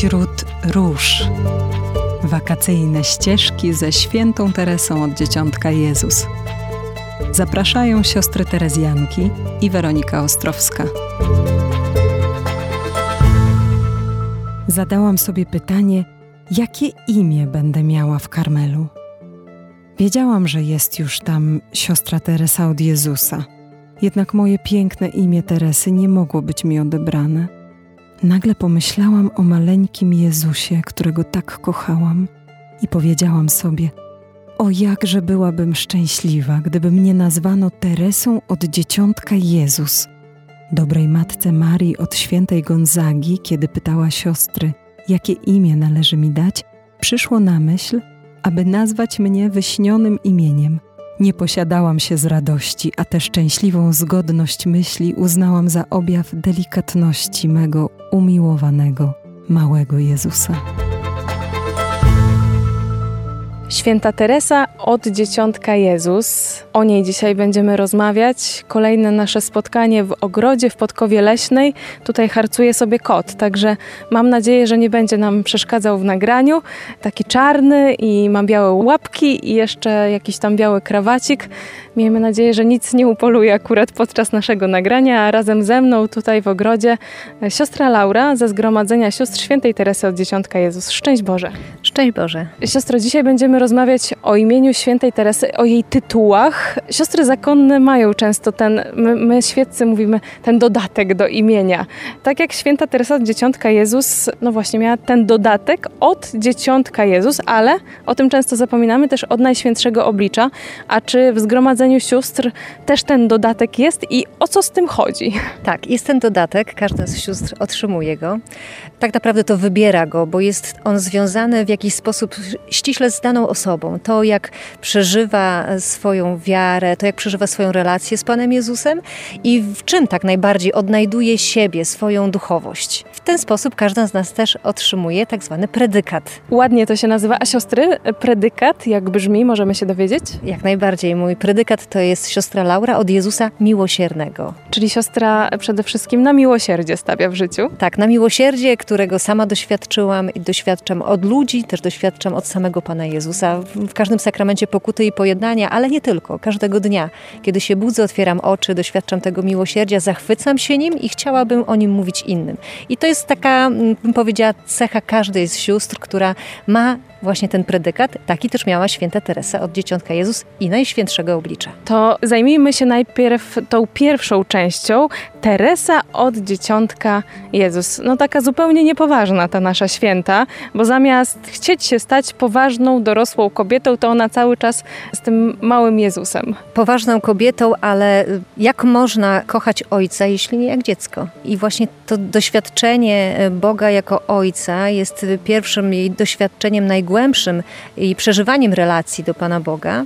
Wśród róż. Wakacyjne ścieżki ze świętą Teresą od Dzieciątka Jezus. Zapraszają siostry Terezjanki i Weronika Ostrowska. Zadałam sobie pytanie, jakie imię będę miała w Karmelu. Wiedziałam, że jest już tam siostra Teresa od Jezusa, jednak moje piękne imię Teresy nie mogło być mi odebrane. Nagle pomyślałam o maleńkim Jezusie, którego tak kochałam, i powiedziałam sobie: O, jakże byłabym szczęśliwa, gdyby mnie nazwano Teresą od dzieciątka Jezus. Dobrej matce Marii od świętej Gonzagi, kiedy pytała siostry, jakie imię należy mi dać, przyszło na myśl, aby nazwać mnie wyśnionym imieniem. Nie posiadałam się z radości, a tę szczęśliwą zgodność myśli uznałam za objaw delikatności mego umiłowanego, małego Jezusa. Święta Teresa od Dzieciątka Jezus. O niej dzisiaj będziemy rozmawiać. Kolejne nasze spotkanie w ogrodzie w Podkowie Leśnej. Tutaj harcuje sobie kot, także mam nadzieję, że nie będzie nam przeszkadzał w nagraniu. Taki czarny i ma białe łapki i jeszcze jakiś tam biały krawacik. Miejmy nadzieję, że nic nie upoluje akurat podczas naszego nagrania, a razem ze mną tutaj w ogrodzie siostra Laura ze Zgromadzenia Sióstr Świętej Teresy od Dzieciątka Jezus. Szczęść Boże. Szczęść Boże. Siostro, dzisiaj będziemy rozmawiać o imieniu Świętej Teresy, o jej tytułach. Siostry zakonne mają często ten, my, my świeccy mówimy, ten dodatek do imienia. Tak jak Święta Teresa Dzieciątka Jezus, no właśnie miała ten dodatek od Dzieciątka Jezus, ale o tym często zapominamy też od Najświętszego Oblicza. A czy w Zgromadzeniu Sióstr też ten dodatek jest i o co z tym chodzi? Tak, jest ten dodatek, każda z sióstr otrzymuje go. Tak naprawdę to wybiera go, bo jest on związany w jakiś sposób ściśle z daną osobą. To, jak przeżywa swoją wiarę, to, jak przeżywa swoją relację z Panem Jezusem i w czym tak najbardziej odnajduje siebie, swoją duchowość. W ten sposób każda z nas też otrzymuje tak zwany predykat. Ładnie to się nazywa. A siostry, predykat, jak brzmi, możemy się dowiedzieć? Jak najbardziej. Mój predykat to jest siostra Laura od Jezusa Miłosiernego. Czyli siostra przede wszystkim na miłosierdzie stawia w życiu? Tak, na miłosierdzie, którego sama doświadczyłam i doświadczam od ludzi, też doświadczam od samego Pana Jezusa w każdym sakramencie pokuty i pojednania, ale nie tylko, każdego dnia. Kiedy się budzę, otwieram oczy, doświadczam tego miłosierdzia, zachwycam się nim i chciałabym o nim mówić innym. I to jest taka, bym powiedziała, cecha każdej z sióstr, która ma właśnie ten predykat. Taki też miała święta Teresa od Dzieciątka Jezus i Najświętszego Oblicza. To zajmijmy się najpierw tą pierwszą częścią. Teresa od Dzieciątka Jezus. No taka zupełnie niepoważna ta nasza święta, bo zamiast chcieć się stać poważną, dorosłą kobietą, to ona cały czas z tym małym Jezusem. Poważną kobietą, ale jak można kochać Ojca, jeśli nie jak dziecko? I właśnie to doświadczenie Boga jako Ojca jest pierwszym jej doświadczeniem najgłębszym głębszym i przeżywaniem relacji do Pana Boga,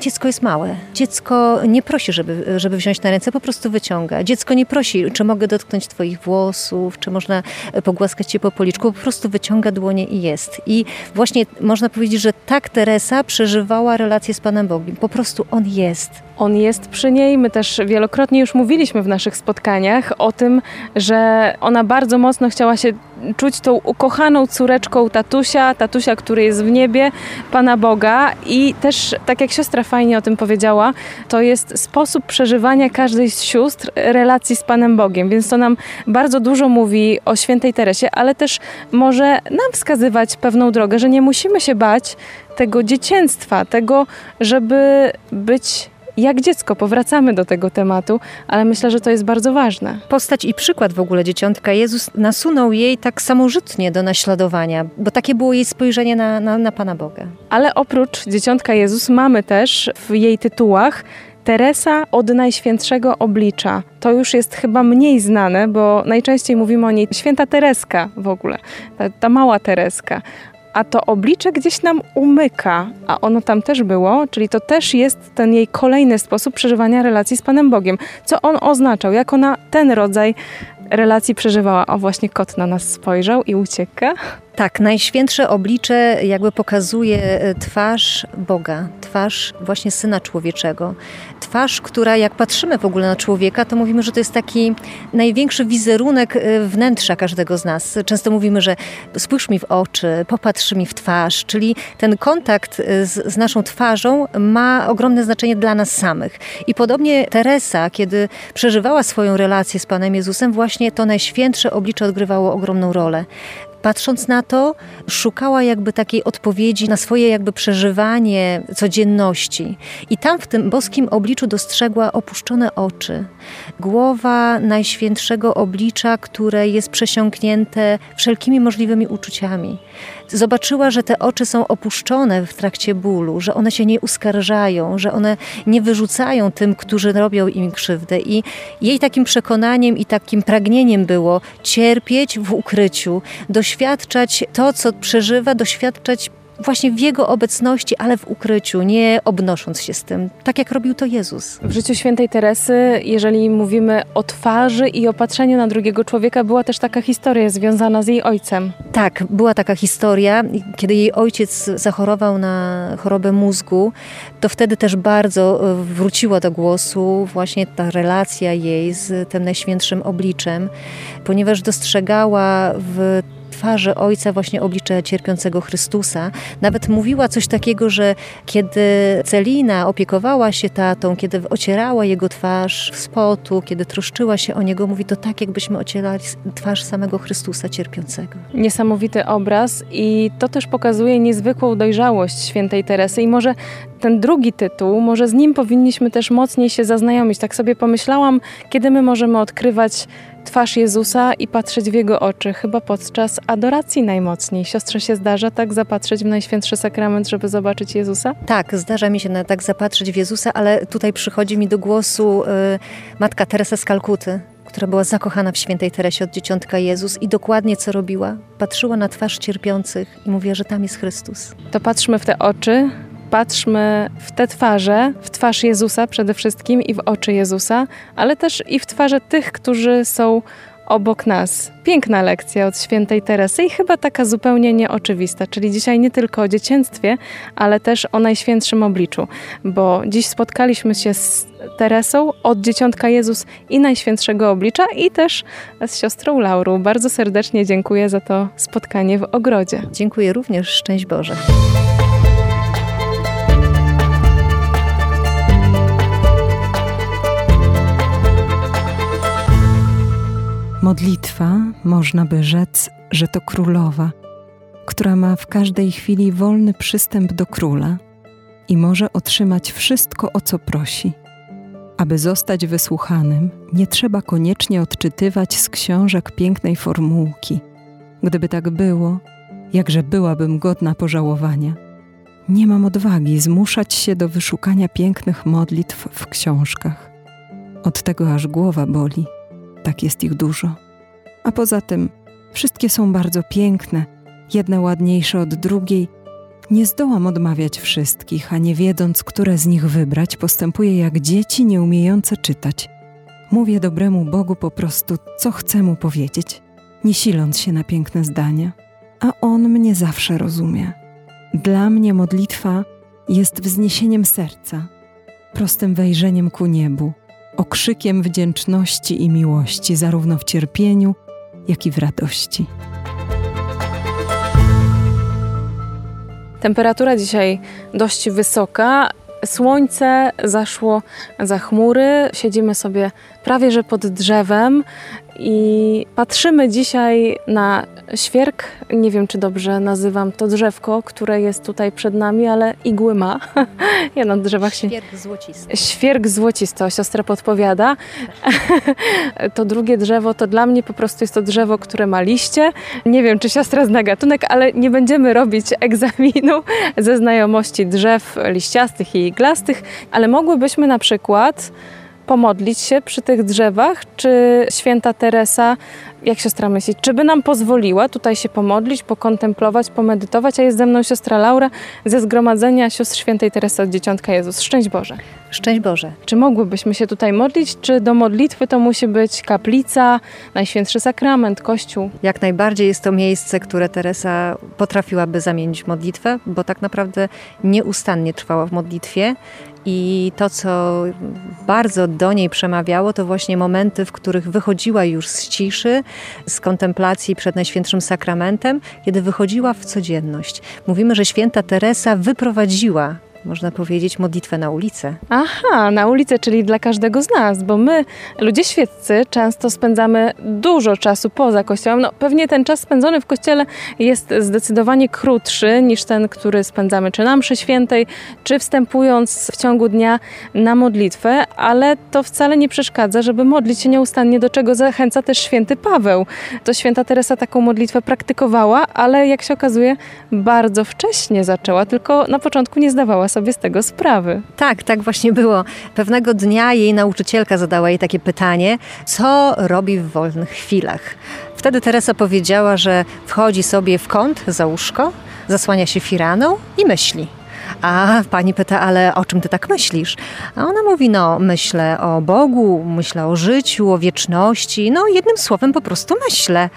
dziecko jest małe. Dziecko nie prosi, żeby, żeby wziąć na ręce, po prostu wyciąga. Dziecko nie prosi, czy mogę dotknąć Twoich włosów, czy można pogłaskać Cię po policzku, po prostu wyciąga dłonie i jest. I właśnie można powiedzieć, że tak Teresa przeżywała relację z Panem Bogiem. Po prostu On jest. On jest przy niej. My też wielokrotnie już mówiliśmy w naszych spotkaniach o tym, że ona bardzo mocno chciała się czuć tą ukochaną córeczką tatusia, tatusia, który jest w niebie, Pana Boga i też, tak jak siostra fajnie o tym powiedziała, to jest sposób przeżywania każdej z sióstr relacji z Panem Bogiem, więc to nam bardzo dużo mówi o świętej Teresie, ale też może nam wskazywać pewną drogę, że nie musimy się bać tego dzieciństwa, tego, żeby być jak dziecko. Powracamy do tego tematu, ale myślę, że to jest bardzo ważne. Postać i przykład w ogóle dzieciątka Jezus nasunął jej tak samorzutnie do naśladowania, bo takie było jej spojrzenie na, na, na Pana Boga. Ale oprócz dzieciątka Jezus mamy też w jej tytułach Teresa od Najświętszego Oblicza. To już jest chyba mniej znane, bo najczęściej mówimy o niej święta Tereska w ogóle, ta, ta mała Tereska a to oblicze gdzieś nam umyka, a ono tam też było, czyli to też jest ten jej kolejny sposób przeżywania relacji z Panem Bogiem. Co on oznaczał, jak ona ten rodzaj relacji przeżywała. O, właśnie kot na nas spojrzał i ucieka. Tak, najświętsze oblicze jakby pokazuje e, twarz Boga, twarz właśnie Syna Człowieczego. Twarz, która jak patrzymy w ogóle na człowieka, to mówimy, że to jest taki największy wizerunek e, wnętrza każdego z nas. Często mówimy, że spójrz mi w oczy, popatrz mi w twarz, czyli ten kontakt e, z, z naszą twarzą ma ogromne znaczenie dla nas samych. I podobnie Teresa, kiedy przeżywała swoją relację z Panem Jezusem, właśnie to najświętsze oblicze odgrywało ogromną rolę patrząc na to, szukała jakby takiej odpowiedzi na swoje jakby przeżywanie codzienności. I tam w tym boskim obliczu dostrzegła opuszczone oczy, głowa najświętszego oblicza, które jest przesiąknięte wszelkimi możliwymi uczuciami. Zobaczyła, że te oczy są opuszczone w trakcie bólu, że one się nie uskarżają, że one nie wyrzucają tym, którzy robią im krzywdę. I jej takim przekonaniem i takim pragnieniem było cierpieć w ukryciu, doświadczać to, co przeżywa, doświadczać właśnie w Jego obecności, ale w ukryciu, nie obnosząc się z tym, tak jak robił to Jezus. W życiu świętej Teresy, jeżeli mówimy o twarzy i o patrzeniu na drugiego człowieka, była też taka historia związana z jej ojcem. Tak, była taka historia, kiedy jej ojciec zachorował na chorobę mózgu, to wtedy też bardzo e, wróciła do głosu właśnie ta relacja jej z tym najświętszym obliczem, ponieważ dostrzegała w twarzy Ojca właśnie oblicze cierpiącego Chrystusa. Nawet mówiła coś takiego, że kiedy Celina opiekowała się tatą, kiedy ocierała jego twarz w spotu, kiedy troszczyła się o niego, mówi to tak, jakbyśmy ocierali twarz samego Chrystusa cierpiącego. Niesamowity obraz i to też pokazuje niezwykłą dojrzałość świętej Teresy i może ten drugi tytuł, może z nim powinniśmy też mocniej się zaznajomić. Tak sobie pomyślałam, kiedy my możemy odkrywać twarz Jezusa i patrzeć w Jego oczy, chyba podczas adoracji najmocniej. Siostrze się zdarza tak zapatrzeć w Najświętszy Sakrament, żeby zobaczyć Jezusa? Tak, zdarza mi się na, tak zapatrzeć w Jezusa, ale tutaj przychodzi mi do głosu y, matka Teresa z Kalkuty, która była zakochana w świętej Teresie od dzieciątka Jezus i dokładnie co robiła? Patrzyła na twarz cierpiących i mówiła, że tam jest Chrystus. To patrzmy w te oczy, patrzmy w te twarze, w twarz Jezusa przede wszystkim i w oczy Jezusa, ale też i w twarze tych, którzy są obok nas. Piękna lekcja od świętej Teresy i chyba taka zupełnie nieoczywista, czyli dzisiaj nie tylko o dziecięctwie, ale też o Najświętszym Obliczu, bo dziś spotkaliśmy się z Teresą od Dzieciątka Jezus i Najświętszego Oblicza i też z siostrą Laurą. Bardzo serdecznie dziękuję za to spotkanie w ogrodzie. Dziękuję również, szczęść Boże. Modlitwa, można by rzec, że to królowa, która ma w każdej chwili wolny przystęp do króla i może otrzymać wszystko, o co prosi. Aby zostać wysłuchanym, nie trzeba koniecznie odczytywać z książek pięknej formułki. Gdyby tak było, jakże byłabym godna pożałowania. Nie mam odwagi zmuszać się do wyszukania pięknych modlitw w książkach. Od tego aż głowa boli tak jest ich dużo. A poza tym, wszystkie są bardzo piękne, jedna ładniejsze od drugiej. Nie zdołam odmawiać wszystkich, a nie wiedząc, które z nich wybrać, postępuję jak dzieci nieumiejące czytać. Mówię dobremu Bogu po prostu, co chcę mu powiedzieć, nie siląc się na piękne zdania, a on mnie zawsze rozumie. Dla mnie modlitwa jest wzniesieniem serca, prostym wejrzeniem ku niebu okrzykiem wdzięczności i miłości, zarówno w cierpieniu, jak i w radości. Temperatura dzisiaj dość wysoka. Słońce zaszło za chmury. Siedzimy sobie prawie że pod drzewem i patrzymy dzisiaj na świerk. Nie wiem, czy dobrze nazywam to drzewko, które jest tutaj przed nami, ale igły ma. ja na drzewach się... Świerk złocisty. Świerk złocisty, siostra podpowiada. to drugie drzewo to dla mnie po prostu jest to drzewo, które ma liście. Nie wiem, czy siostra zna gatunek, ale nie będziemy robić egzaminu ze znajomości drzew liściastych i iglastych, ale mogłybyśmy na przykład pomodlić się przy tych drzewach? Czy święta Teresa, jak siostra myśli, czy by nam pozwoliła tutaj się pomodlić, pokontemplować, pomedytować? A jest ze mną siostra Laura ze Zgromadzenia Siostr Świętej Teresy od Dzieciątka Jezus. Szczęść Boże. Szczęść Boże. Czy mogłybyśmy się tutaj modlić, czy do modlitwy to musi być kaplica, Najświętszy Sakrament, Kościół? Jak najbardziej jest to miejsce, które Teresa potrafiłaby zamienić modlitwę, bo tak naprawdę nieustannie trwała w modlitwie i to, co bardzo do niej przemawiało, to właśnie momenty, w których wychodziła już z ciszy, z kontemplacji przed Najświętszym Sakramentem, kiedy wychodziła w codzienność. Mówimy, że święta Teresa wyprowadziła można powiedzieć, modlitwę na ulicę. Aha, na ulicę, czyli dla każdego z nas, bo my, ludzie świeccy, często spędzamy dużo czasu poza kościołem. No, pewnie ten czas spędzony w kościele jest zdecydowanie krótszy niż ten, który spędzamy czy na mszy świętej, czy wstępując w ciągu dnia na modlitwę, ale to wcale nie przeszkadza, żeby modlić się nieustannie, do czego zachęca też święty Paweł. To święta Teresa taką modlitwę praktykowała, ale jak się okazuje, bardzo wcześnie zaczęła, tylko na początku nie zdawała sobie z tego sprawy. Tak, tak właśnie było. Pewnego dnia jej nauczycielka zadała jej takie pytanie, co robi w wolnych chwilach. Wtedy Teresa powiedziała, że wchodzi sobie w kąt za łóżko, zasłania się firaną i myśli. A pani pyta, ale o czym ty tak myślisz? A ona mówi, no myślę o Bogu, myślę o życiu, o wieczności, no jednym słowem po prostu myślę.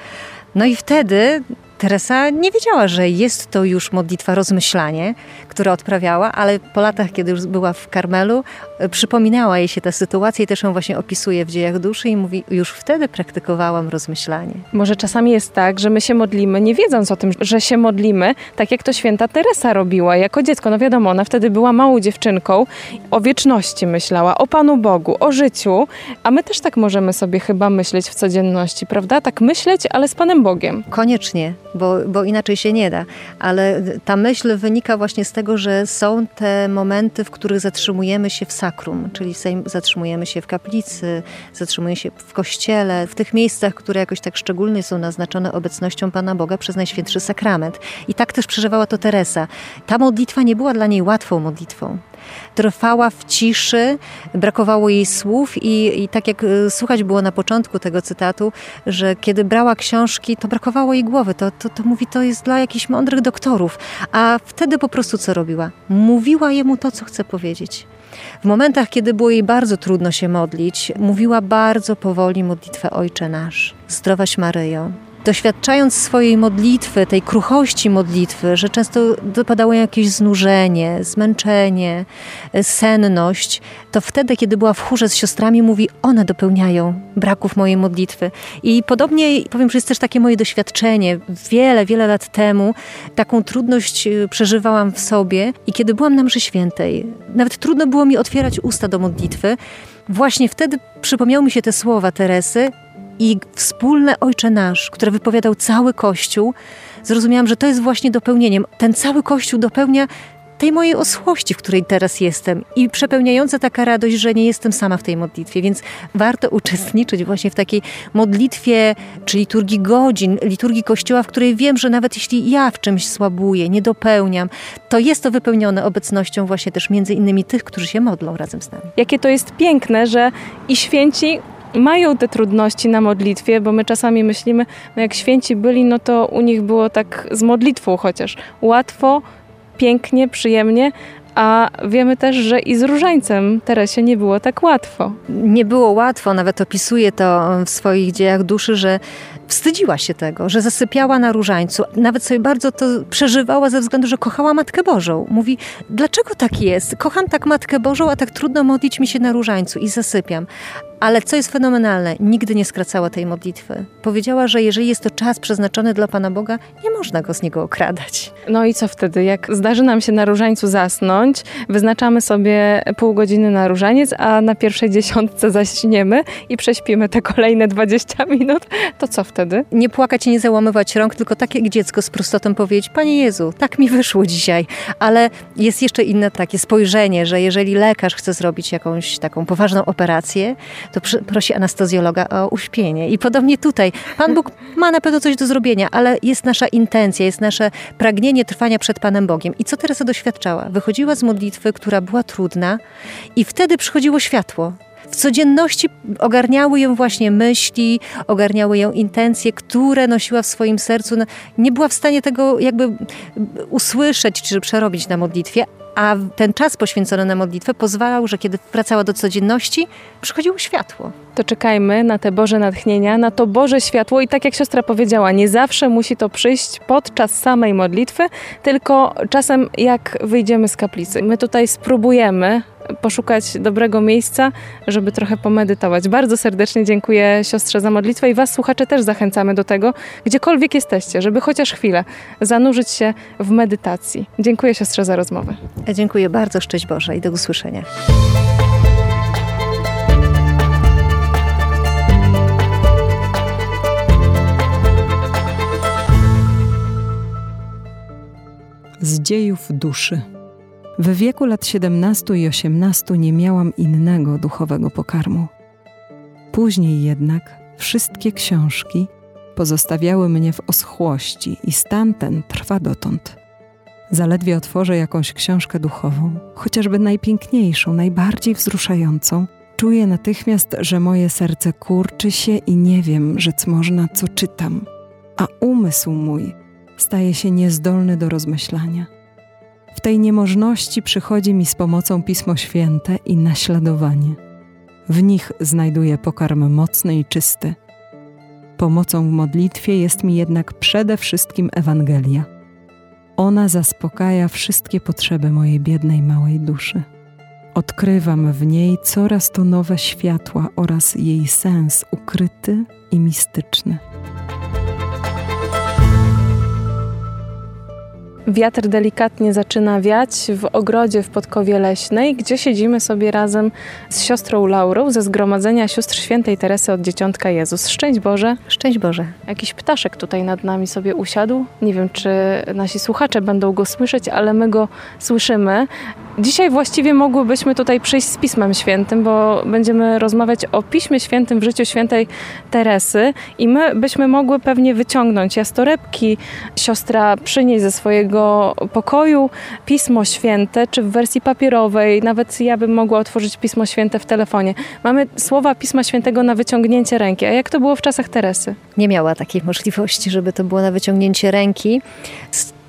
No i wtedy Teresa nie wiedziała, że jest to już modlitwa rozmyślanie, które odprawiała, ale po latach, kiedy już była w Karmelu, e, przypominała jej się ta sytuacja i też ją właśnie opisuje w dziejach duszy i mówi, już wtedy praktykowałam rozmyślanie. Może czasami jest tak, że my się modlimy, nie wiedząc o tym, że się modlimy, tak jak to święta Teresa robiła jako dziecko. No wiadomo, ona wtedy była małą dziewczynką, o wieczności myślała, o Panu Bogu, o życiu, a my też tak możemy sobie chyba myśleć w codzienności, prawda? Tak myśleć, ale z Panem Bogiem. Koniecznie bo, bo inaczej się nie da. Ale ta myśl wynika właśnie z tego, że są te momenty, w których zatrzymujemy się w sakrum, czyli zatrzymujemy się w kaplicy, zatrzymujemy się w kościele, w tych miejscach, które jakoś tak szczególnie są naznaczone obecnością Pana Boga przez Najświętszy Sakrament. I tak też przeżywała to Teresa. Ta modlitwa nie była dla niej łatwą modlitwą trwała w ciszy, brakowało jej słów i, i tak jak y, słuchać było na początku tego cytatu, że kiedy brała książki, to brakowało jej głowy. To, to, to mówi, to jest dla jakichś mądrych doktorów. A wtedy po prostu co robiła? Mówiła jemu to, co chce powiedzieć. W momentach, kiedy było jej bardzo trudno się modlić, mówiła bardzo powoli modlitwę Ojcze Nasz. Zdrowaś Maryjo, doświadczając swojej modlitwy, tej kruchości modlitwy, że często dopadało jakieś znużenie, zmęczenie, senność, to wtedy, kiedy była w chórze z siostrami, mówi, one dopełniają braków mojej modlitwy. I podobnie powiem, że jest też takie moje doświadczenie. Wiele, wiele lat temu taką trudność y, przeżywałam w sobie i kiedy byłam na mszy świętej, nawet trudno było mi otwierać usta do modlitwy, Właśnie wtedy przypomniały mi się te słowa Teresy i wspólne Ojcze Nasz, które wypowiadał cały Kościół, zrozumiałam, że to jest właśnie dopełnieniem. Ten cały Kościół dopełnia tej mojej osłości, w której teraz jestem i przepełniająca taka radość, że nie jestem sama w tej modlitwie, więc warto uczestniczyć właśnie w takiej modlitwie, czy liturgii godzin, liturgii Kościoła, w której wiem, że nawet jeśli ja w czymś słabuję, nie dopełniam, to jest to wypełnione obecnością właśnie też między innymi tych, którzy się modlą razem z nami. Jakie to jest piękne, że i święci mają te trudności na modlitwie, bo my czasami myślimy, no jak święci byli, no to u nich było tak z modlitwą chociaż łatwo, pięknie, przyjemnie, a wiemy też, że i z różańcem Teresie nie było tak łatwo. Nie było łatwo, nawet opisuje to w swoich dziejach duszy, że wstydziła się tego, że zasypiała na różańcu. Nawet sobie bardzo to przeżywała ze względu, że kochała Matkę Bożą. Mówi, dlaczego tak jest? Kocham tak Matkę Bożą, a tak trudno modlić mi się na różańcu i zasypiam. Ale co jest fenomenalne, nigdy nie skracała tej modlitwy. Powiedziała, że jeżeli jest to czas przeznaczony dla Pana Boga, nie można go z niego okradać. No i co wtedy? Jak zdarzy nam się na różańcu zasnąć, wyznaczamy sobie pół godziny na różaniec, a na pierwszej dziesiątce zaśniemy i prześpimy te kolejne 20 minut, to co wtedy? Nie płakać i nie załamywać rąk, tylko tak jak dziecko z prostotą powiedzieć, Panie Jezu, tak mi wyszło dzisiaj. Ale jest jeszcze inne takie spojrzenie, że jeżeli lekarz chce zrobić jakąś taką poważną operację, to prosi anestezjologa o uśpienie. I podobnie tutaj. Pan Bóg ma na pewno coś do zrobienia, ale jest nasza intencja, jest nasze pragnienie trwania przed Panem Bogiem. I co Teresa doświadczała? Wychodziła z modlitwy, która była trudna i wtedy przychodziło światło. W codzienności ogarniały ją właśnie myśli, ogarniały ją intencje, które nosiła w swoim sercu. No, nie była w stanie tego jakby usłyszeć czy przerobić na modlitwie, a ten czas poświęcony na modlitwę pozwalał, że kiedy wracała do codzienności, przychodziło światło. To czekajmy na te Boże natchnienia, na to Boże światło i tak jak siostra powiedziała, nie zawsze musi to przyjść podczas samej modlitwy, tylko czasem jak wyjdziemy z kaplicy. My tutaj spróbujemy poszukać dobrego miejsca, żeby trochę pomedytować. Bardzo serdecznie dziękuję siostrze za modlitwę i Was, słuchacze, też zachęcamy do tego, gdziekolwiek jesteście, żeby chociaż chwilę zanurzyć się w medytacji. Dziękuję siostrze za rozmowę. Dziękuję bardzo, szczęść Boże i do usłyszenia. Z dziejów duszy. W wieku lat 17 i 18 nie miałam innego duchowego pokarmu. Później jednak wszystkie książki pozostawiały mnie w oschłości i stan ten trwa dotąd. Zaledwie otworzę jakąś książkę duchową, chociażby najpiękniejszą, najbardziej wzruszającą, czuję natychmiast, że moje serce kurczy się i nie wiem, rzec można, co czytam, a umysł mój staje się niezdolny do rozmyślania. W tej niemożności przychodzi mi z pomocą Pismo Święte i naśladowanie. W nich znajduję pokarm mocny i czysty. Pomocą w modlitwie jest mi jednak przede wszystkim Ewangelia. Ona zaspokaja wszystkie potrzeby mojej biednej małej duszy. Odkrywam w niej coraz to nowe światła oraz jej sens ukryty i mistyczny. Wiatr delikatnie zaczyna wiać w ogrodzie w Podkowie Leśnej, gdzie siedzimy sobie razem z siostrą Laurą ze Zgromadzenia Sióstr Świętej Teresy od Dzieciątka Jezus. Szczęść Boże. Szczęść Boże. Jakiś ptaszek tutaj nad nami sobie usiadł. Nie wiem, czy nasi słuchacze będą go słyszeć, ale my go słyszymy. Dzisiaj właściwie mogłybyśmy tutaj przyjść z Pismem Świętym, bo będziemy rozmawiać o Piśmie Świętym w życiu świętej Teresy i my byśmy mogły pewnie wyciągnąć jastorebki. Siostra przynieść ze swojego pokoju Pismo Święte, czy w wersji papierowej, nawet ja bym mogła otworzyć Pismo Święte w telefonie. Mamy słowa Pisma Świętego na wyciągnięcie ręki. A jak to było w czasach Teresy? Nie miała takiej możliwości, żeby to było na wyciągnięcie ręki.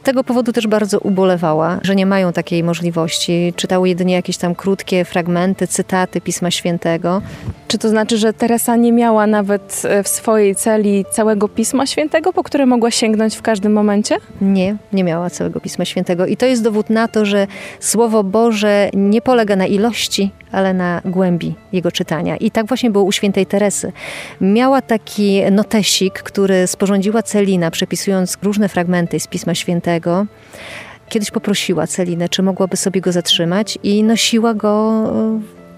Tego powodu też bardzo ubolewała, że nie mają takiej możliwości. Czytały jedynie jakieś tam krótkie fragmenty, cytaty Pisma Świętego. Czy to znaczy, że Teresa nie miała nawet w swojej celi całego Pisma Świętego, po które mogła sięgnąć w każdym momencie? Nie, nie miała całego Pisma Świętego. I to jest dowód na to, że Słowo Boże nie polega na ilości, ale na głębi jego czytania. I tak właśnie było u świętej Teresy. Miała taki notesik, który sporządziła Celina, przepisując różne fragmenty z Pisma Świętego. Kiedyś poprosiła Celinę, czy mogłaby sobie go zatrzymać i nosiła go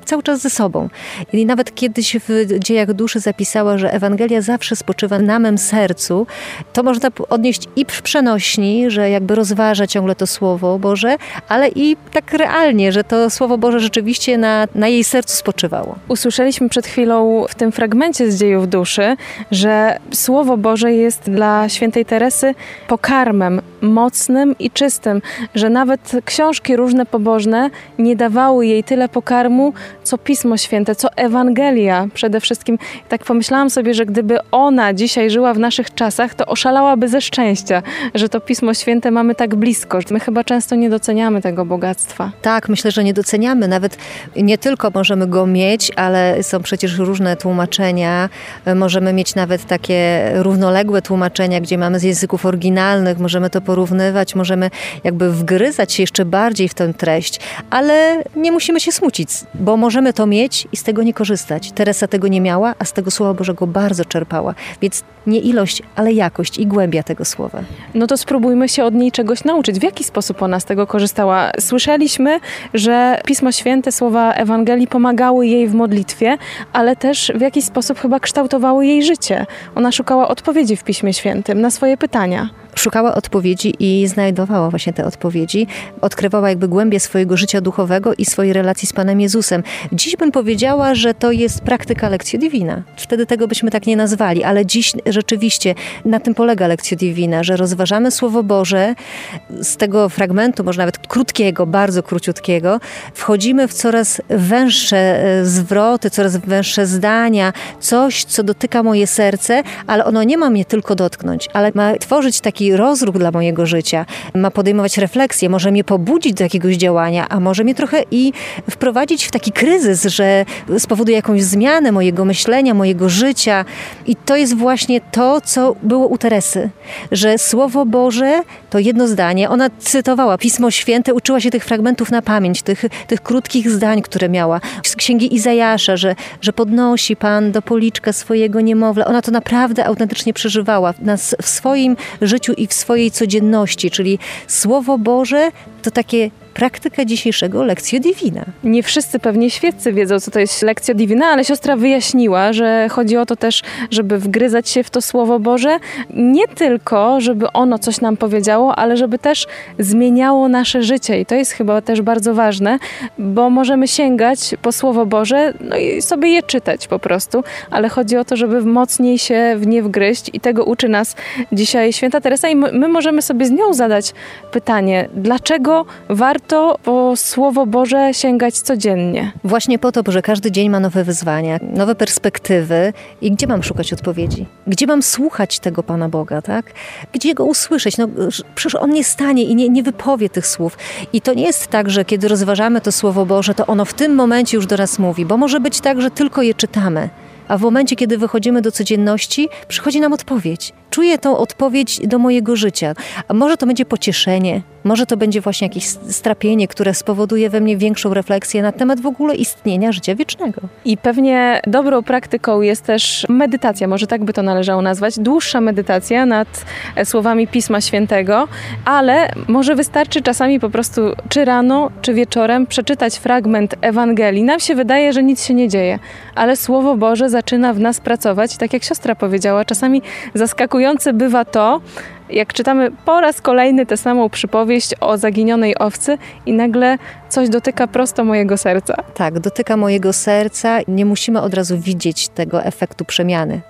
cały czas ze sobą. I nawet kiedyś w dziejach duszy zapisała, że Ewangelia zawsze spoczywa na mym sercu. To można odnieść i w przenośni, że jakby rozważa ciągle to Słowo Boże, ale i tak realnie, że to Słowo Boże rzeczywiście na, na jej sercu spoczywało. Usłyszeliśmy przed chwilą w tym fragmencie z dziejów duszy, że Słowo Boże jest dla świętej Teresy pokarmem mocnym i czystym, że nawet książki różne pobożne nie dawały jej tyle pokarmu, co Pismo Święte, co Ewangelia przede wszystkim. I tak pomyślałam sobie, że gdyby ona dzisiaj żyła w naszych czasach, to oszalałaby ze szczęścia, że to Pismo Święte mamy tak blisko. My chyba często nie doceniamy tego bogactwa. Tak, myślę, że nie doceniamy. Nawet nie tylko możemy go mieć, ale są przecież różne tłumaczenia. Możemy mieć nawet takie równoległe tłumaczenia, gdzie mamy z języków oryginalnych, możemy to porównywać, możemy jakby wgryzać się jeszcze bardziej w tę treść, ale nie musimy się smucić, bo możemy to mieć i z tego nie korzystać. Teresa tego nie miała, a z tego Słowa Bożego bardzo czerpała. Więc nie ilość, ale jakość i głębia tego słowa. No to spróbujmy się od niej czegoś nauczyć. W jaki sposób ona z tego korzystała? Słyszeliśmy, że Pismo Święte, słowa Ewangelii pomagały jej w modlitwie, ale też w jakiś sposób chyba kształtowały jej życie. Ona szukała odpowiedzi w Piśmie Świętym na swoje pytania szukała odpowiedzi i znajdowała właśnie te odpowiedzi. Odkrywała jakby głębie swojego życia duchowego i swojej relacji z Panem Jezusem. Dziś bym powiedziała, że to jest praktyka lekcji divina. Wtedy tego byśmy tak nie nazwali, ale dziś rzeczywiście na tym polega lekcja divina, że rozważamy Słowo Boże z tego fragmentu, może nawet krótkiego, bardzo króciutkiego, wchodzimy w coraz węższe e, zwroty, coraz węższe zdania, coś, co dotyka moje serce, ale ono nie ma mnie tylko dotknąć, ale ma tworzyć taki rozruch dla mojego życia, ma podejmować refleksję, może mnie pobudzić do jakiegoś działania, a może mnie trochę i wprowadzić w taki kryzys, że spowoduje jakąś zmianę mojego myślenia, mojego życia. I to jest właśnie to, co było u Teresy, że Słowo Boże to jedno zdanie. Ona cytowała Pismo Święte, uczyła się tych fragmentów na pamięć, tych, tych krótkich zdań, które miała. Z księgi Izajasza, że, że podnosi Pan do policzka swojego niemowlę. Ona to naprawdę autentycznie przeżywała nas w swoim życiu i w swojej codzienności, czyli Słowo Boże to takie praktyka dzisiejszego lekcja divina. Nie wszyscy pewnie świeccy wiedzą, co to jest lekcja divina, ale siostra wyjaśniła, że chodzi o to też, żeby wgryzać się w to Słowo Boże, nie tylko, żeby ono coś nam powiedziało, ale żeby też zmieniało nasze życie. I to jest chyba też bardzo ważne, bo możemy sięgać po Słowo Boże no i sobie je czytać po prostu, ale chodzi o to, żeby mocniej się w nie wgryźć i tego uczy nas dzisiaj święta Teresa. I my możemy sobie z nią zadać pytanie, dlaczego warto warto po Słowo Boże sięgać codziennie? Właśnie po to, że każdy dzień ma nowe wyzwania, nowe perspektywy i gdzie mam szukać odpowiedzi? Gdzie mam słuchać tego Pana Boga, tak? Gdzie Go usłyszeć? No przecież On nie stanie i nie, nie wypowie tych słów. I to nie jest tak, że kiedy rozważamy to Słowo Boże, to ono w tym momencie już do nas mówi, bo może być tak, że tylko je czytamy. A w momencie, kiedy wychodzimy do codzienności, przychodzi nam odpowiedź. Czuję tą odpowiedź do mojego życia. A może to będzie pocieszenie, może to będzie właśnie jakieś strapienie, które spowoduje we mnie większą refleksję na temat w ogóle istnienia życia wiecznego. I pewnie dobrą praktyką jest też medytacja, może tak by to należało nazwać, dłuższa medytacja nad słowami Pisma Świętego, ale może wystarczy czasami po prostu czy rano, czy wieczorem przeczytać fragment Ewangelii. Nam się wydaje, że nic się nie dzieje, ale Słowo Boże zaczyna w nas pracować, tak jak siostra powiedziała, czasami zaskakujące bywa to, jak czytamy po raz kolejny tę samą przypowieść o zaginionej owcy i nagle coś dotyka prosto mojego serca. Tak, dotyka mojego serca. Nie musimy od razu widzieć tego efektu przemiany.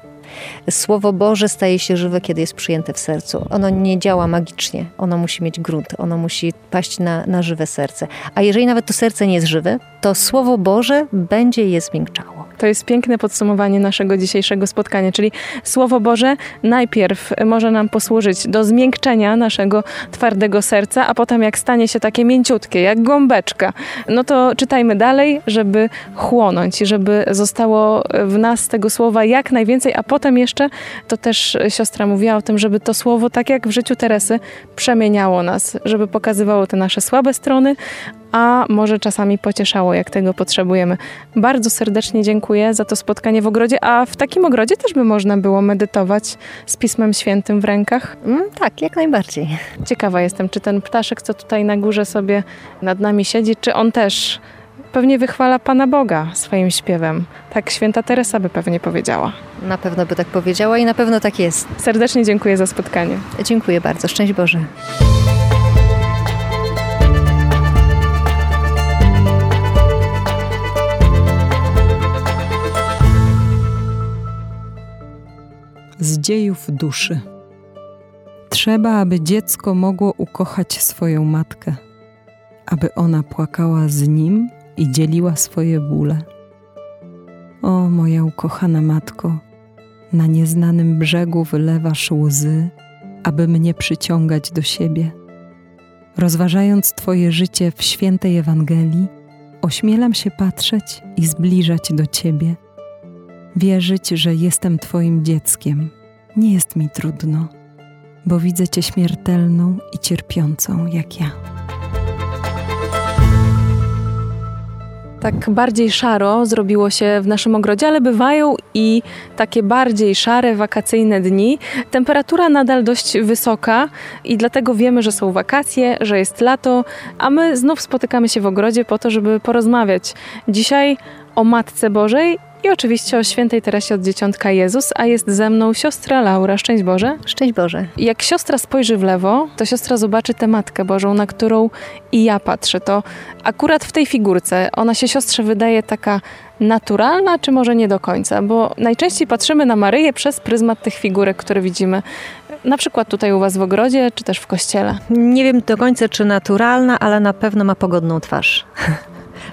Słowo Boże staje się żywe, kiedy jest przyjęte w sercu. Ono nie działa magicznie, ono musi mieć grunt, ono musi paść na, na żywe serce. A jeżeli nawet to serce nie jest żywe, to Słowo Boże będzie je zmiękczało. To jest piękne podsumowanie naszego dzisiejszego spotkania, czyli Słowo Boże najpierw może nam posłużyć do zmiękczenia naszego twardego serca, a potem jak stanie się takie mięciutkie, jak gąbeczka, no to czytajmy dalej, żeby chłonąć, żeby zostało w nas tego słowa jak najwięcej, a potem jeszcze, to też siostra mówiła o tym, żeby to słowo, tak jak w życiu Teresy, przemieniało nas, żeby pokazywało te nasze słabe strony, a może czasami pocieszało, jak tego potrzebujemy. Bardzo serdecznie dziękuję za to spotkanie w ogrodzie, a w takim ogrodzie też by można było medytować z Pismem Świętym w rękach? Mm, tak, jak najbardziej. Ciekawa jestem, czy ten ptaszek, co tutaj na górze sobie nad nami siedzi, czy on też pewnie wychwala Pana Boga swoim śpiewem. Tak święta Teresa by pewnie powiedziała. Na pewno by tak powiedziała i na pewno tak jest. Serdecznie dziękuję za spotkanie. Dziękuję bardzo. Szczęść Boże. Z dziejów duszy. Trzeba, aby dziecko mogło ukochać swoją matkę, aby ona płakała z nim i dzieliła swoje bóle. O, moja ukochana matko, na nieznanym brzegu wylewasz łzy, aby mnie przyciągać do siebie. Rozważając Twoje życie w świętej Ewangelii, ośmielam się patrzeć i zbliżać do Ciebie wierzyć, że jestem Twoim dzieckiem. Nie jest mi trudno, bo widzę Cię śmiertelną i cierpiącą jak ja. Tak bardziej szaro zrobiło się w naszym ogrodzie, ale bywają i takie bardziej szare wakacyjne dni. Temperatura nadal dość wysoka i dlatego wiemy, że są wakacje, że jest lato, a my znów spotykamy się w ogrodzie po to, żeby porozmawiać. Dzisiaj o Matce Bożej i oczywiście o świętej Teresie od Dzieciątka Jezus, a jest ze mną siostra Laura. Szczęść Boże. Szczęść Boże. Jak siostra spojrzy w lewo, to siostra zobaczy tę Matkę Bożą, na którą i ja patrzę. To akurat w tej figurce ona się siostrze wydaje taka naturalna, czy może nie do końca? Bo najczęściej patrzymy na Maryję przez pryzmat tych figurek, które widzimy na przykład tutaj u Was w ogrodzie, czy też w kościele. Nie wiem do końca, czy naturalna, ale na pewno ma pogodną twarz.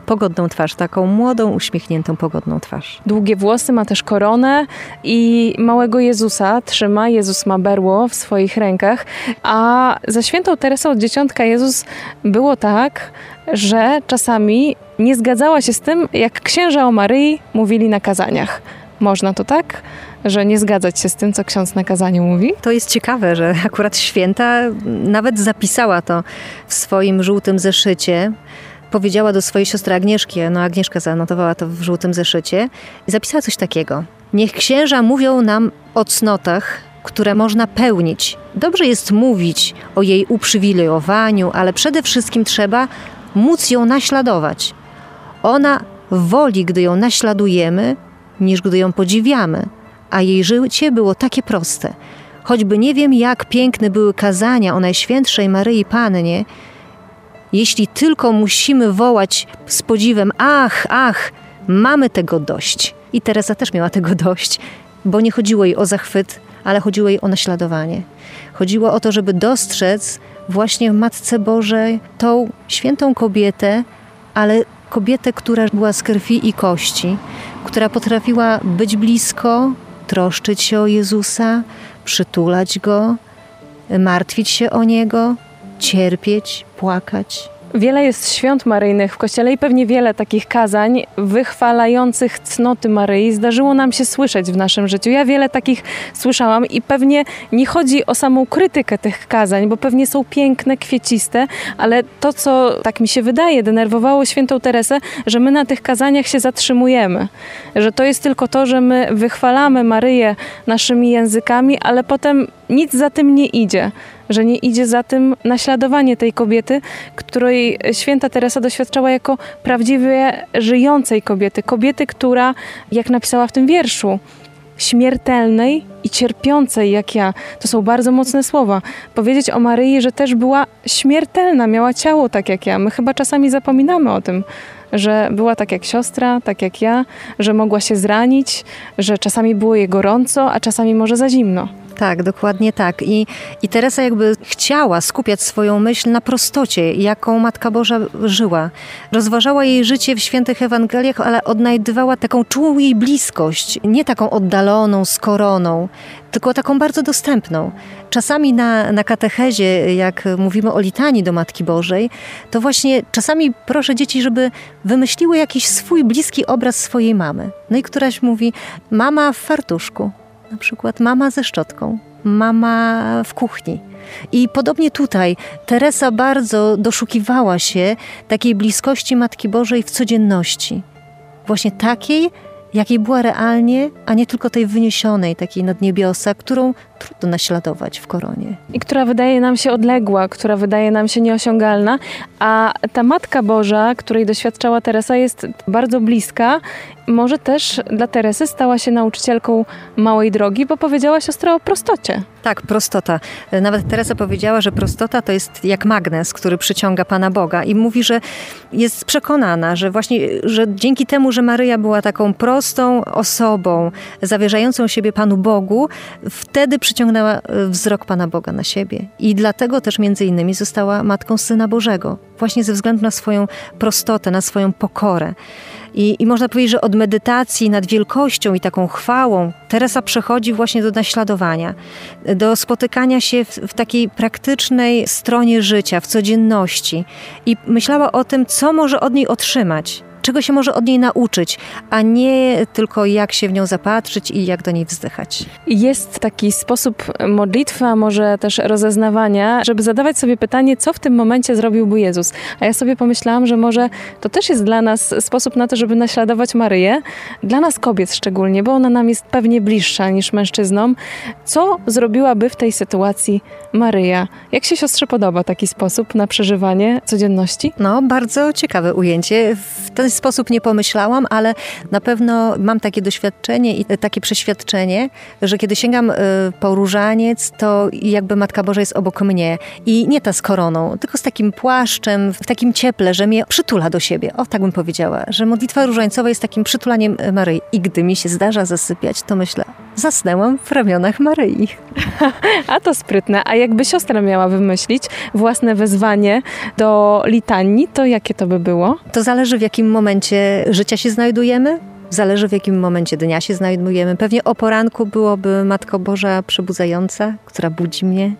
pogodną twarz, taką młodą, uśmiechniętą, pogodną twarz. Długie włosy, ma też koronę i małego Jezusa trzyma. Jezus ma berło w swoich rękach, a za świętą Teresą od Dzieciątka Jezus było tak, że czasami nie zgadzała się z tym, jak księża o Maryi mówili na kazaniach. Można to tak? Że nie zgadzać się z tym, co ksiądz na kazaniu mówi? To jest ciekawe, że akurat święta nawet zapisała to w swoim żółtym zeszycie powiedziała do swojej siostry Agnieszki, no Agnieszka zanotowała to w żółtym zeszycie i zapisała coś takiego. Niech księża mówią nam o cnotach, które można pełnić. Dobrze jest mówić o jej uprzywilejowaniu, ale przede wszystkim trzeba móc ją naśladować. Ona woli, gdy ją naśladujemy, niż gdy ją podziwiamy, a jej życie było takie proste. Choćby nie wiem, jak piękne były kazania o Najświętszej Maryi Pannie, jeśli tylko musimy wołać z podziwem: Ach, ach, mamy tego dość. I Teresa też miała tego dość, bo nie chodziło jej o zachwyt, ale chodziło jej o naśladowanie. Chodziło o to, żeby dostrzec właśnie w Matce Bożej tą świętą kobietę, ale kobietę, która była z krwi i kości, która potrafiła być blisko, troszczyć się o Jezusa, przytulać go, martwić się o niego, cierpieć, płakać. Wiele jest świąt maryjnych w kościele i pewnie wiele takich kazań wychwalających cnoty Maryi zdarzyło nam się słyszeć w naszym życiu. Ja wiele takich słyszałam i pewnie nie chodzi o samą krytykę tych kazań, bo pewnie są piękne, kwieciste, ale to, co tak mi się wydaje, denerwowało świętą Teresę, że my na tych kazaniach się zatrzymujemy. Że to jest tylko to, że my wychwalamy Maryję naszymi językami, ale potem nic za tym nie idzie że nie idzie za tym naśladowanie tej kobiety, której święta Teresa doświadczała jako prawdziwie żyjącej kobiety. Kobiety, która, jak napisała w tym wierszu, śmiertelnej i cierpiącej jak ja. To są bardzo mocne słowa. Powiedzieć o Maryi, że też była śmiertelna, miała ciało tak jak ja. My chyba czasami zapominamy o tym, że była tak jak siostra, tak jak ja, że mogła się zranić, że czasami było jej gorąco, a czasami może za zimno. Tak, dokładnie tak. I, I Teresa jakby chciała skupiać swoją myśl na prostocie, jaką Matka Boża żyła. Rozważała jej życie w świętych Ewangeliach, ale odnajdywała taką czułą jej bliskość, nie taką oddaloną, skoroną, tylko taką bardzo dostępną. Czasami na, na katechezie, jak mówimy o litanii do Matki Bożej, to właśnie czasami proszę dzieci, żeby wymyśliły jakiś swój bliski obraz swojej mamy. No i któraś mówi, mama w fartuszku, na przykład mama ze szczotką, mama w kuchni. I podobnie tutaj Teresa bardzo doszukiwała się takiej bliskości Matki Bożej w codzienności. Właśnie takiej, jakiej była realnie, a nie tylko tej wyniesionej, takiej nad niebiosa, którą trudno naśladować w koronie. I która wydaje nam się odległa, która wydaje nam się nieosiągalna, a ta Matka Boża, której doświadczała Teresa, jest bardzo bliska. Może też dla Teresy stała się nauczycielką małej drogi, bo powiedziała siostra o prostocie. Tak, prostota. Nawet Teresa powiedziała, że prostota to jest jak magnes, który przyciąga Pana Boga i mówi, że jest przekonana, że właśnie, że dzięki temu, że Maryja była taką prostą osobą, zawierzającą siebie Panu Bogu, wtedy przyciągnęła e, wzrok Pana Boga na siebie. I dlatego też między innymi została Matką Syna Bożego. Właśnie ze względu na swoją prostotę, na swoją pokorę. I, I, można powiedzieć, że od medytacji nad wielkością i taką chwałą Teresa przechodzi właśnie do naśladowania, do spotykania się w, w, takiej praktycznej stronie życia, w codzienności. I myślała o tym, co może od niej otrzymać czego się może od niej nauczyć, a nie tylko jak się w nią zapatrzyć i jak do niej wzdychać. Jest taki sposób modlitwy, a może też rozeznawania, żeby zadawać sobie pytanie, co w tym momencie zrobiłby Jezus. A ja sobie pomyślałam, że może to też jest dla nas sposób na to, żeby naśladować Maryję, dla nas kobiet szczególnie, bo ona nam jest pewnie bliższa niż mężczyznom. Co zrobiłaby w tej sytuacji Maryja? Jak się siostrze podoba taki sposób na przeżywanie codzienności? No, bardzo ciekawe ujęcie. W ten sposób nie pomyślałam, ale na pewno mam takie doświadczenie i takie przeświadczenie, że kiedy sięgam y, po różaniec, to jakby Matka Boża jest obok mnie. I nie ta z koroną, tylko z takim płaszczem, w takim cieple, że mnie przytula do siebie. O, tak bym powiedziała, że modlitwa różańcowa jest takim przytulaniem Maryi. I gdy mi się zdarza zasypiać, to myślę, zasnęłam w ramionach Maryi. A to sprytne. A jakby siostra miała wymyślić własne wezwanie do litanii, to jakie to by było? To zależy w jakim momencie życia się znajdujemy. Zależy w jakim momencie dnia się znajdujemy. Pewnie o poranku byłoby Matko Boża przebudzająca, która budzi mnie.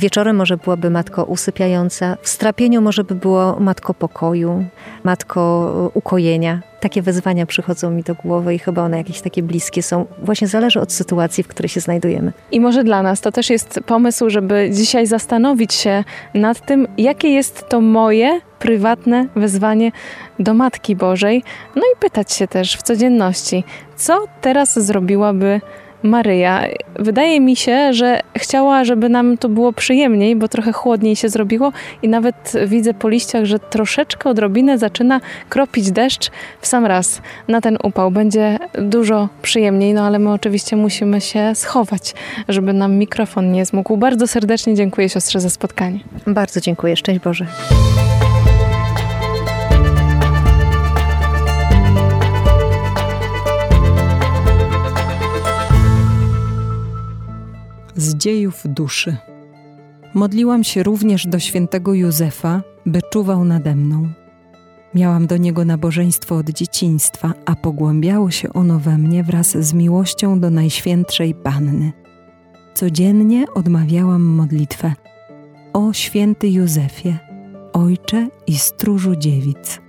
Wieczorem może byłaby Matko usypiająca. W strapieniu może by było Matko pokoju, Matko ukojenia. Takie wezwania przychodzą mi do głowy i chyba one jakieś takie bliskie są. Właśnie zależy od sytuacji, w której się znajdujemy. I może dla nas to też jest pomysł, żeby dzisiaj zastanowić się nad tym, jakie jest to moje prywatne wezwanie do Matki Bożej, no i pytać się też w codzienności, co teraz zrobiłaby Maryja. Wydaje mi się, że chciała, żeby nam to było przyjemniej, bo trochę chłodniej się zrobiło i nawet widzę po liściach, że troszeczkę odrobinę zaczyna kropić deszcz w sam raz na ten upał. Będzie dużo przyjemniej, no ale my oczywiście musimy się schować, żeby nam mikrofon nie zmógł. Bardzo serdecznie dziękuję siostrze za spotkanie. Bardzo dziękuję. Szczęść Boże. Z dziejów duszy. Modliłam się również do świętego Józefa, by czuwał nade mną. Miałam do niego nabożeństwo od dzieciństwa, a pogłębiało się ono we mnie wraz z miłością do Najświętszej Panny. Codziennie odmawiałam modlitwę: O święty Józefie, ojcze i stróżu dziewic.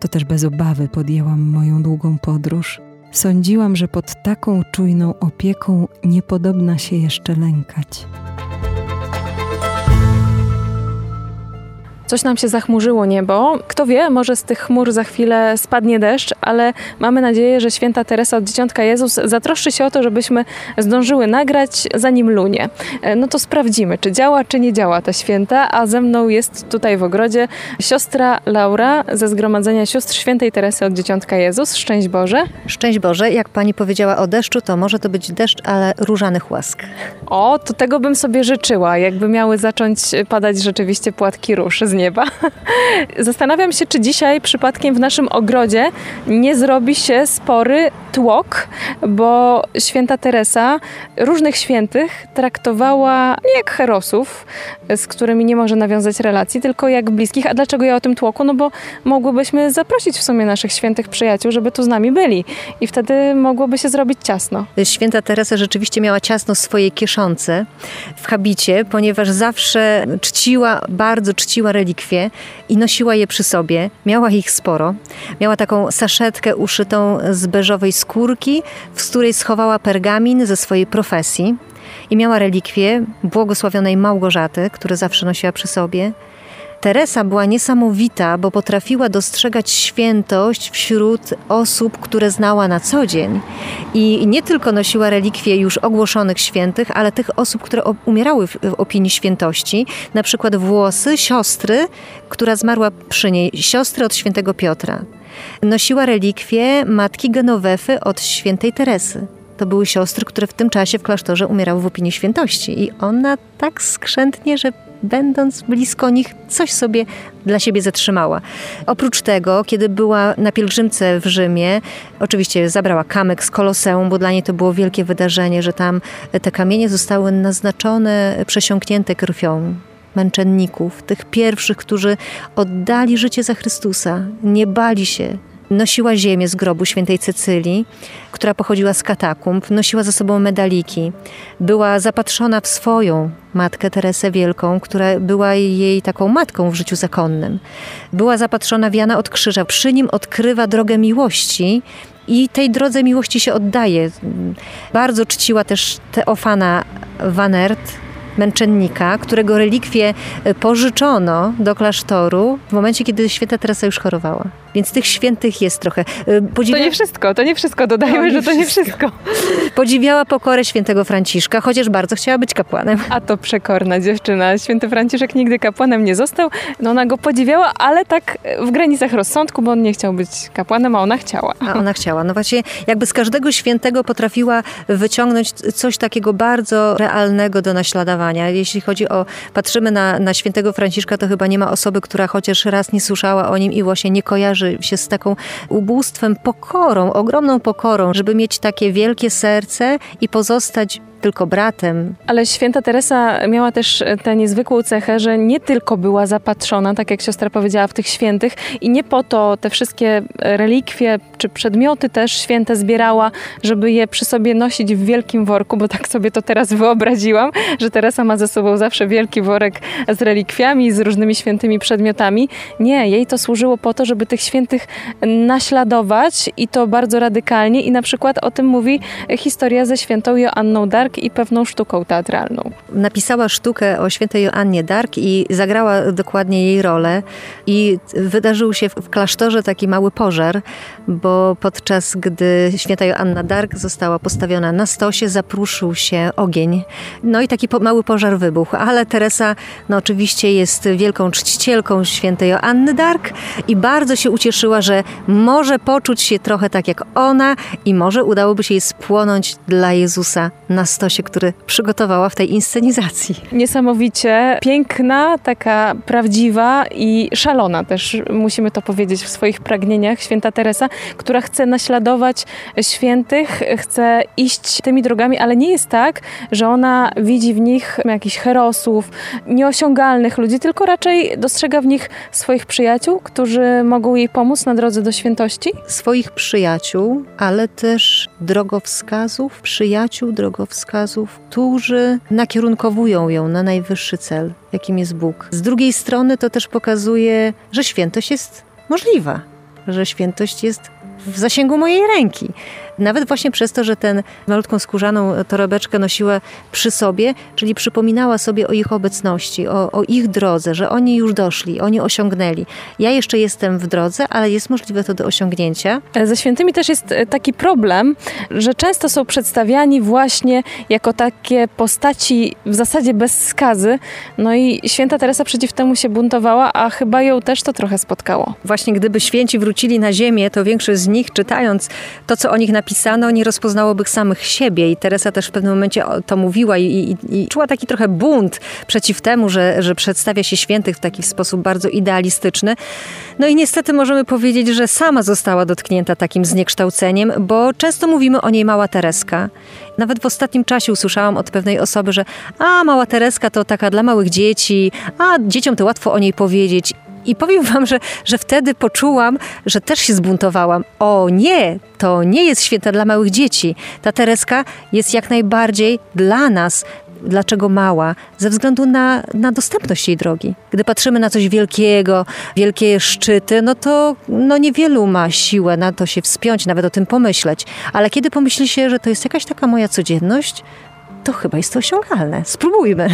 To też bez obawy podjęłam moją długą podróż Sądziłam, że pod taką czujną opieką niepodobna się jeszcze lękać. Coś nam się zachmurzyło niebo. Kto wie, może z tych chmur za chwilę spadnie deszcz, ale mamy nadzieję, że święta Teresa od Dzieciątka Jezus zatroszczy się o to, żebyśmy zdążyły nagrać zanim lunie. E, no to sprawdzimy, czy działa, czy nie działa ta święta, a ze mną jest tutaj w ogrodzie siostra Laura ze Zgromadzenia Sióstr Świętej Teresy od Dzieciątka Jezus. Szczęść Boże. Szczęść Boże. Jak pani powiedziała o deszczu, to może to być deszcz, ale różanych łask. O, to tego bym sobie życzyła, jakby miały zacząć padać rzeczywiście płatki róż z nieba. Zastanawiam się, czy dzisiaj przypadkiem w naszym ogrodzie nie zrobi się spory tłok, bo święta Teresa różnych świętych traktowała nie jak herosów, z którymi nie może nawiązać relacji, tylko jak bliskich. A dlaczego ja o tym tłoku? No bo mogłybyśmy zaprosić w sumie naszych świętych przyjaciół, żeby tu z nami byli i wtedy mogłoby się zrobić ciasno. Święta Teresa rzeczywiście miała ciasno w swojej kieszonce, w habicie, ponieważ zawsze czciła, bardzo czciła religię relikwie i nosiła je przy sobie. Miała ich sporo. Miała taką saszetkę uszytą z beżowej skórki, w której schowała pergamin ze swojej profesji. I miała relikwie błogosławionej Małgorzaty, które zawsze nosiła przy sobie. Teresa była niesamowita, bo potrafiła dostrzegać świętość wśród osób, które znała na co dzień. I nie tylko nosiła relikwie już ogłoszonych świętych, ale tych osób, które umierały w opinii świętości, na przykład włosy siostry, która zmarła przy niej, siostry od świętego Piotra. Nosiła relikwie matki Genowefy od świętej Teresy to były siostry, które w tym czasie w klasztorze umierały w opinii świętości. I ona tak skrzętnie, że będąc blisko nich, coś sobie dla siebie zatrzymała. Oprócz tego, kiedy była na pielgrzymce w Rzymie, oczywiście zabrała kamyk z Koloseum, bo dla niej to było wielkie wydarzenie, że tam te kamienie zostały naznaczone, przesiąknięte krwią męczenników, tych pierwszych, którzy oddali życie za Chrystusa, nie bali się nosiła ziemię z grobu świętej Cecylii, która pochodziła z katakumb, nosiła ze sobą medaliki. Była zapatrzona w swoją matkę Teresę Wielką, która była jej taką matką w życiu zakonnym. Była zapatrzona w Jana od Krzyża. Przy nim odkrywa drogę miłości i tej drodze miłości się oddaje. Bardzo czciła też Teofana Vanert, męczennika, którego relikwie pożyczono do klasztoru w momencie, kiedy święta Teresa już chorowała. Więc tych świętych jest trochę. Podziwia... To nie wszystko, to nie wszystko, dodajmy, że to nie wszystko. Podziwiała pokorę świętego Franciszka, chociaż bardzo chciała być kapłanem. A to przekorna dziewczyna. Święty Franciszek nigdy kapłanem nie został. No ona go podziwiała, ale tak w granicach rozsądku, bo on nie chciał być kapłanem, a ona chciała. A ona chciała. No właśnie, jakby z każdego świętego potrafiła wyciągnąć coś takiego bardzo realnego do naśladowania. Jeśli chodzi o, patrzymy na, na świętego Franciszka, to chyba nie ma osoby, która chociaż raz nie słyszała o nim i właśnie nie kojarzy się z taką ubóstwem, pokorą, ogromną pokorą, żeby mieć takie wielkie serce i pozostać tylko bratem. Ale święta Teresa miała też tę niezwykłą cechę, że nie tylko była zapatrzona, tak jak siostra powiedziała, w tych świętych i nie po to te wszystkie relikwie czy przedmioty też święte zbierała, żeby je przy sobie nosić w wielkim worku, bo tak sobie to teraz wyobraziłam, że Teresa ma ze sobą zawsze wielki worek z relikwiami, z różnymi świętymi przedmiotami. Nie, jej to służyło po to, żeby tych świętych naśladować i to bardzo radykalnie i na przykład o tym mówi historia ze świętą Joanną Dark, I pewną sztuką teatralną. Napisała sztukę o świętej Joannie Dark i zagrała dokładnie jej rolę. I wydarzył się w klasztorze taki mały pożar, bo podczas gdy święta Joanna Dark została postawiona na stosie, zapruszył się ogień. No i taki mały pożar wybuchł. Ale Teresa no oczywiście jest wielką czcicielką świętej Joanny Dark i bardzo się ucieszyła, że może poczuć się trochę tak jak ona i może udałoby się jej spłonąć dla Jezusa na stosie stosie, który przygotowała w tej inscenizacji. Niesamowicie piękna, taka prawdziwa i szalona też, musimy to powiedzieć w swoich pragnieniach, święta Teresa, która chce naśladować świętych, chce iść tymi drogami, ale nie jest tak, że ona widzi w nich jakichś herosów, nieosiągalnych ludzi, tylko raczej dostrzega w nich swoich przyjaciół, którzy mogą jej pomóc na drodze do świętości? Swoich przyjaciół, ale też drogowskazów, przyjaciół, drogowskazów przekazów, którzy nakierunkowują ją na najwyższy cel, jakim jest Bóg. Z drugiej strony to też pokazuje, że świętość jest możliwa, że świętość jest w zasięgu mojej ręki. Nawet właśnie przez to, że ten malutką skórzaną torebeczkę nosiła przy sobie, czyli przypominała sobie o ich obecności, o, o, ich drodze, że oni już doszli, oni osiągnęli. Ja jeszcze jestem w drodze, ale jest możliwe to do osiągnięcia. Ze świętymi też jest e, taki problem, że często są przedstawiani właśnie jako takie postaci w zasadzie bez skazy. No i święta Teresa przeciw temu się buntowała, a chyba ją też to trochę spotkało. Właśnie gdyby święci wrócili na ziemię, to większość z nich, czytając to, co o nich napisano, nie rozpoznałoby samych siebie. I Teresa też w pewnym momencie to mówiła i, i, i czuła taki trochę bunt przeciw temu, że, że przedstawia się świętych w taki sposób bardzo idealistyczny. No i niestety możemy powiedzieć, że sama została dotknięta takim zniekształceniem, bo często mówimy o niej mała Tereska. Nawet w ostatnim czasie usłyszałam od pewnej osoby, że a mała Tereska to taka dla małych dzieci, a dzieciom to łatwo o niej powiedzieć. I powiem wam, że, że wtedy poczułam, że też się zbuntowałam. O nie, to nie jest święta dla małych dzieci. Ta Tereska jest jak najbardziej dla nas. Dlaczego mała? Ze względu na, na dostępność jej drogi. Gdy patrzymy na coś wielkiego, wielkie szczyty, no to no niewielu ma siłę na to się wspiąć, nawet o tym pomyśleć. Ale kiedy pomyśli się, że to jest jakaś taka moja codzienność, to chyba jest to osiągalne. Spróbujmy.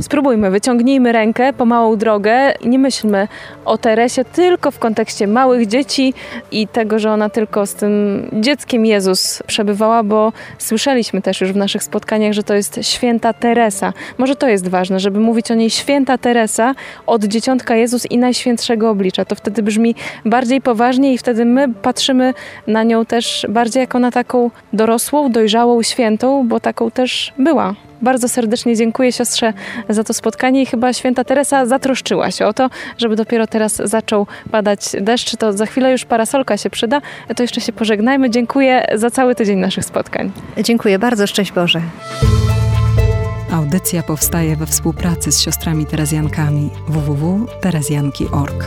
Spróbujmy, wyciągnijmy rękę po małą drogę i nie myślmy o Teresie tylko w kontekście małych dzieci i tego, że ona tylko z tym dzieckiem Jezus przebywała, bo słyszeliśmy też już w naszych spotkaniach, że to jest święta Teresa. Może to jest ważne, żeby mówić o niej święta Teresa od dzieciątka Jezus i najświętszego oblicza. To wtedy brzmi bardziej poważnie i wtedy my patrzymy na nią też bardziej jako na taką dorosłą, dojrzałą świętą, bo taką też była była. Bardzo serdecznie dziękuję siostrze za to spotkanie i chyba święta Teresa zatroszczyła się o to, żeby dopiero teraz zaczął padać deszcz. To za chwilę już parasolka się przyda. To jeszcze się pożegnajmy. Dziękuję za cały tydzień naszych spotkań. Dziękuję bardzo. Szczęść Boże. Audycja powstaje we współpracy z siostrami Terezjankami www.terezjanki.org.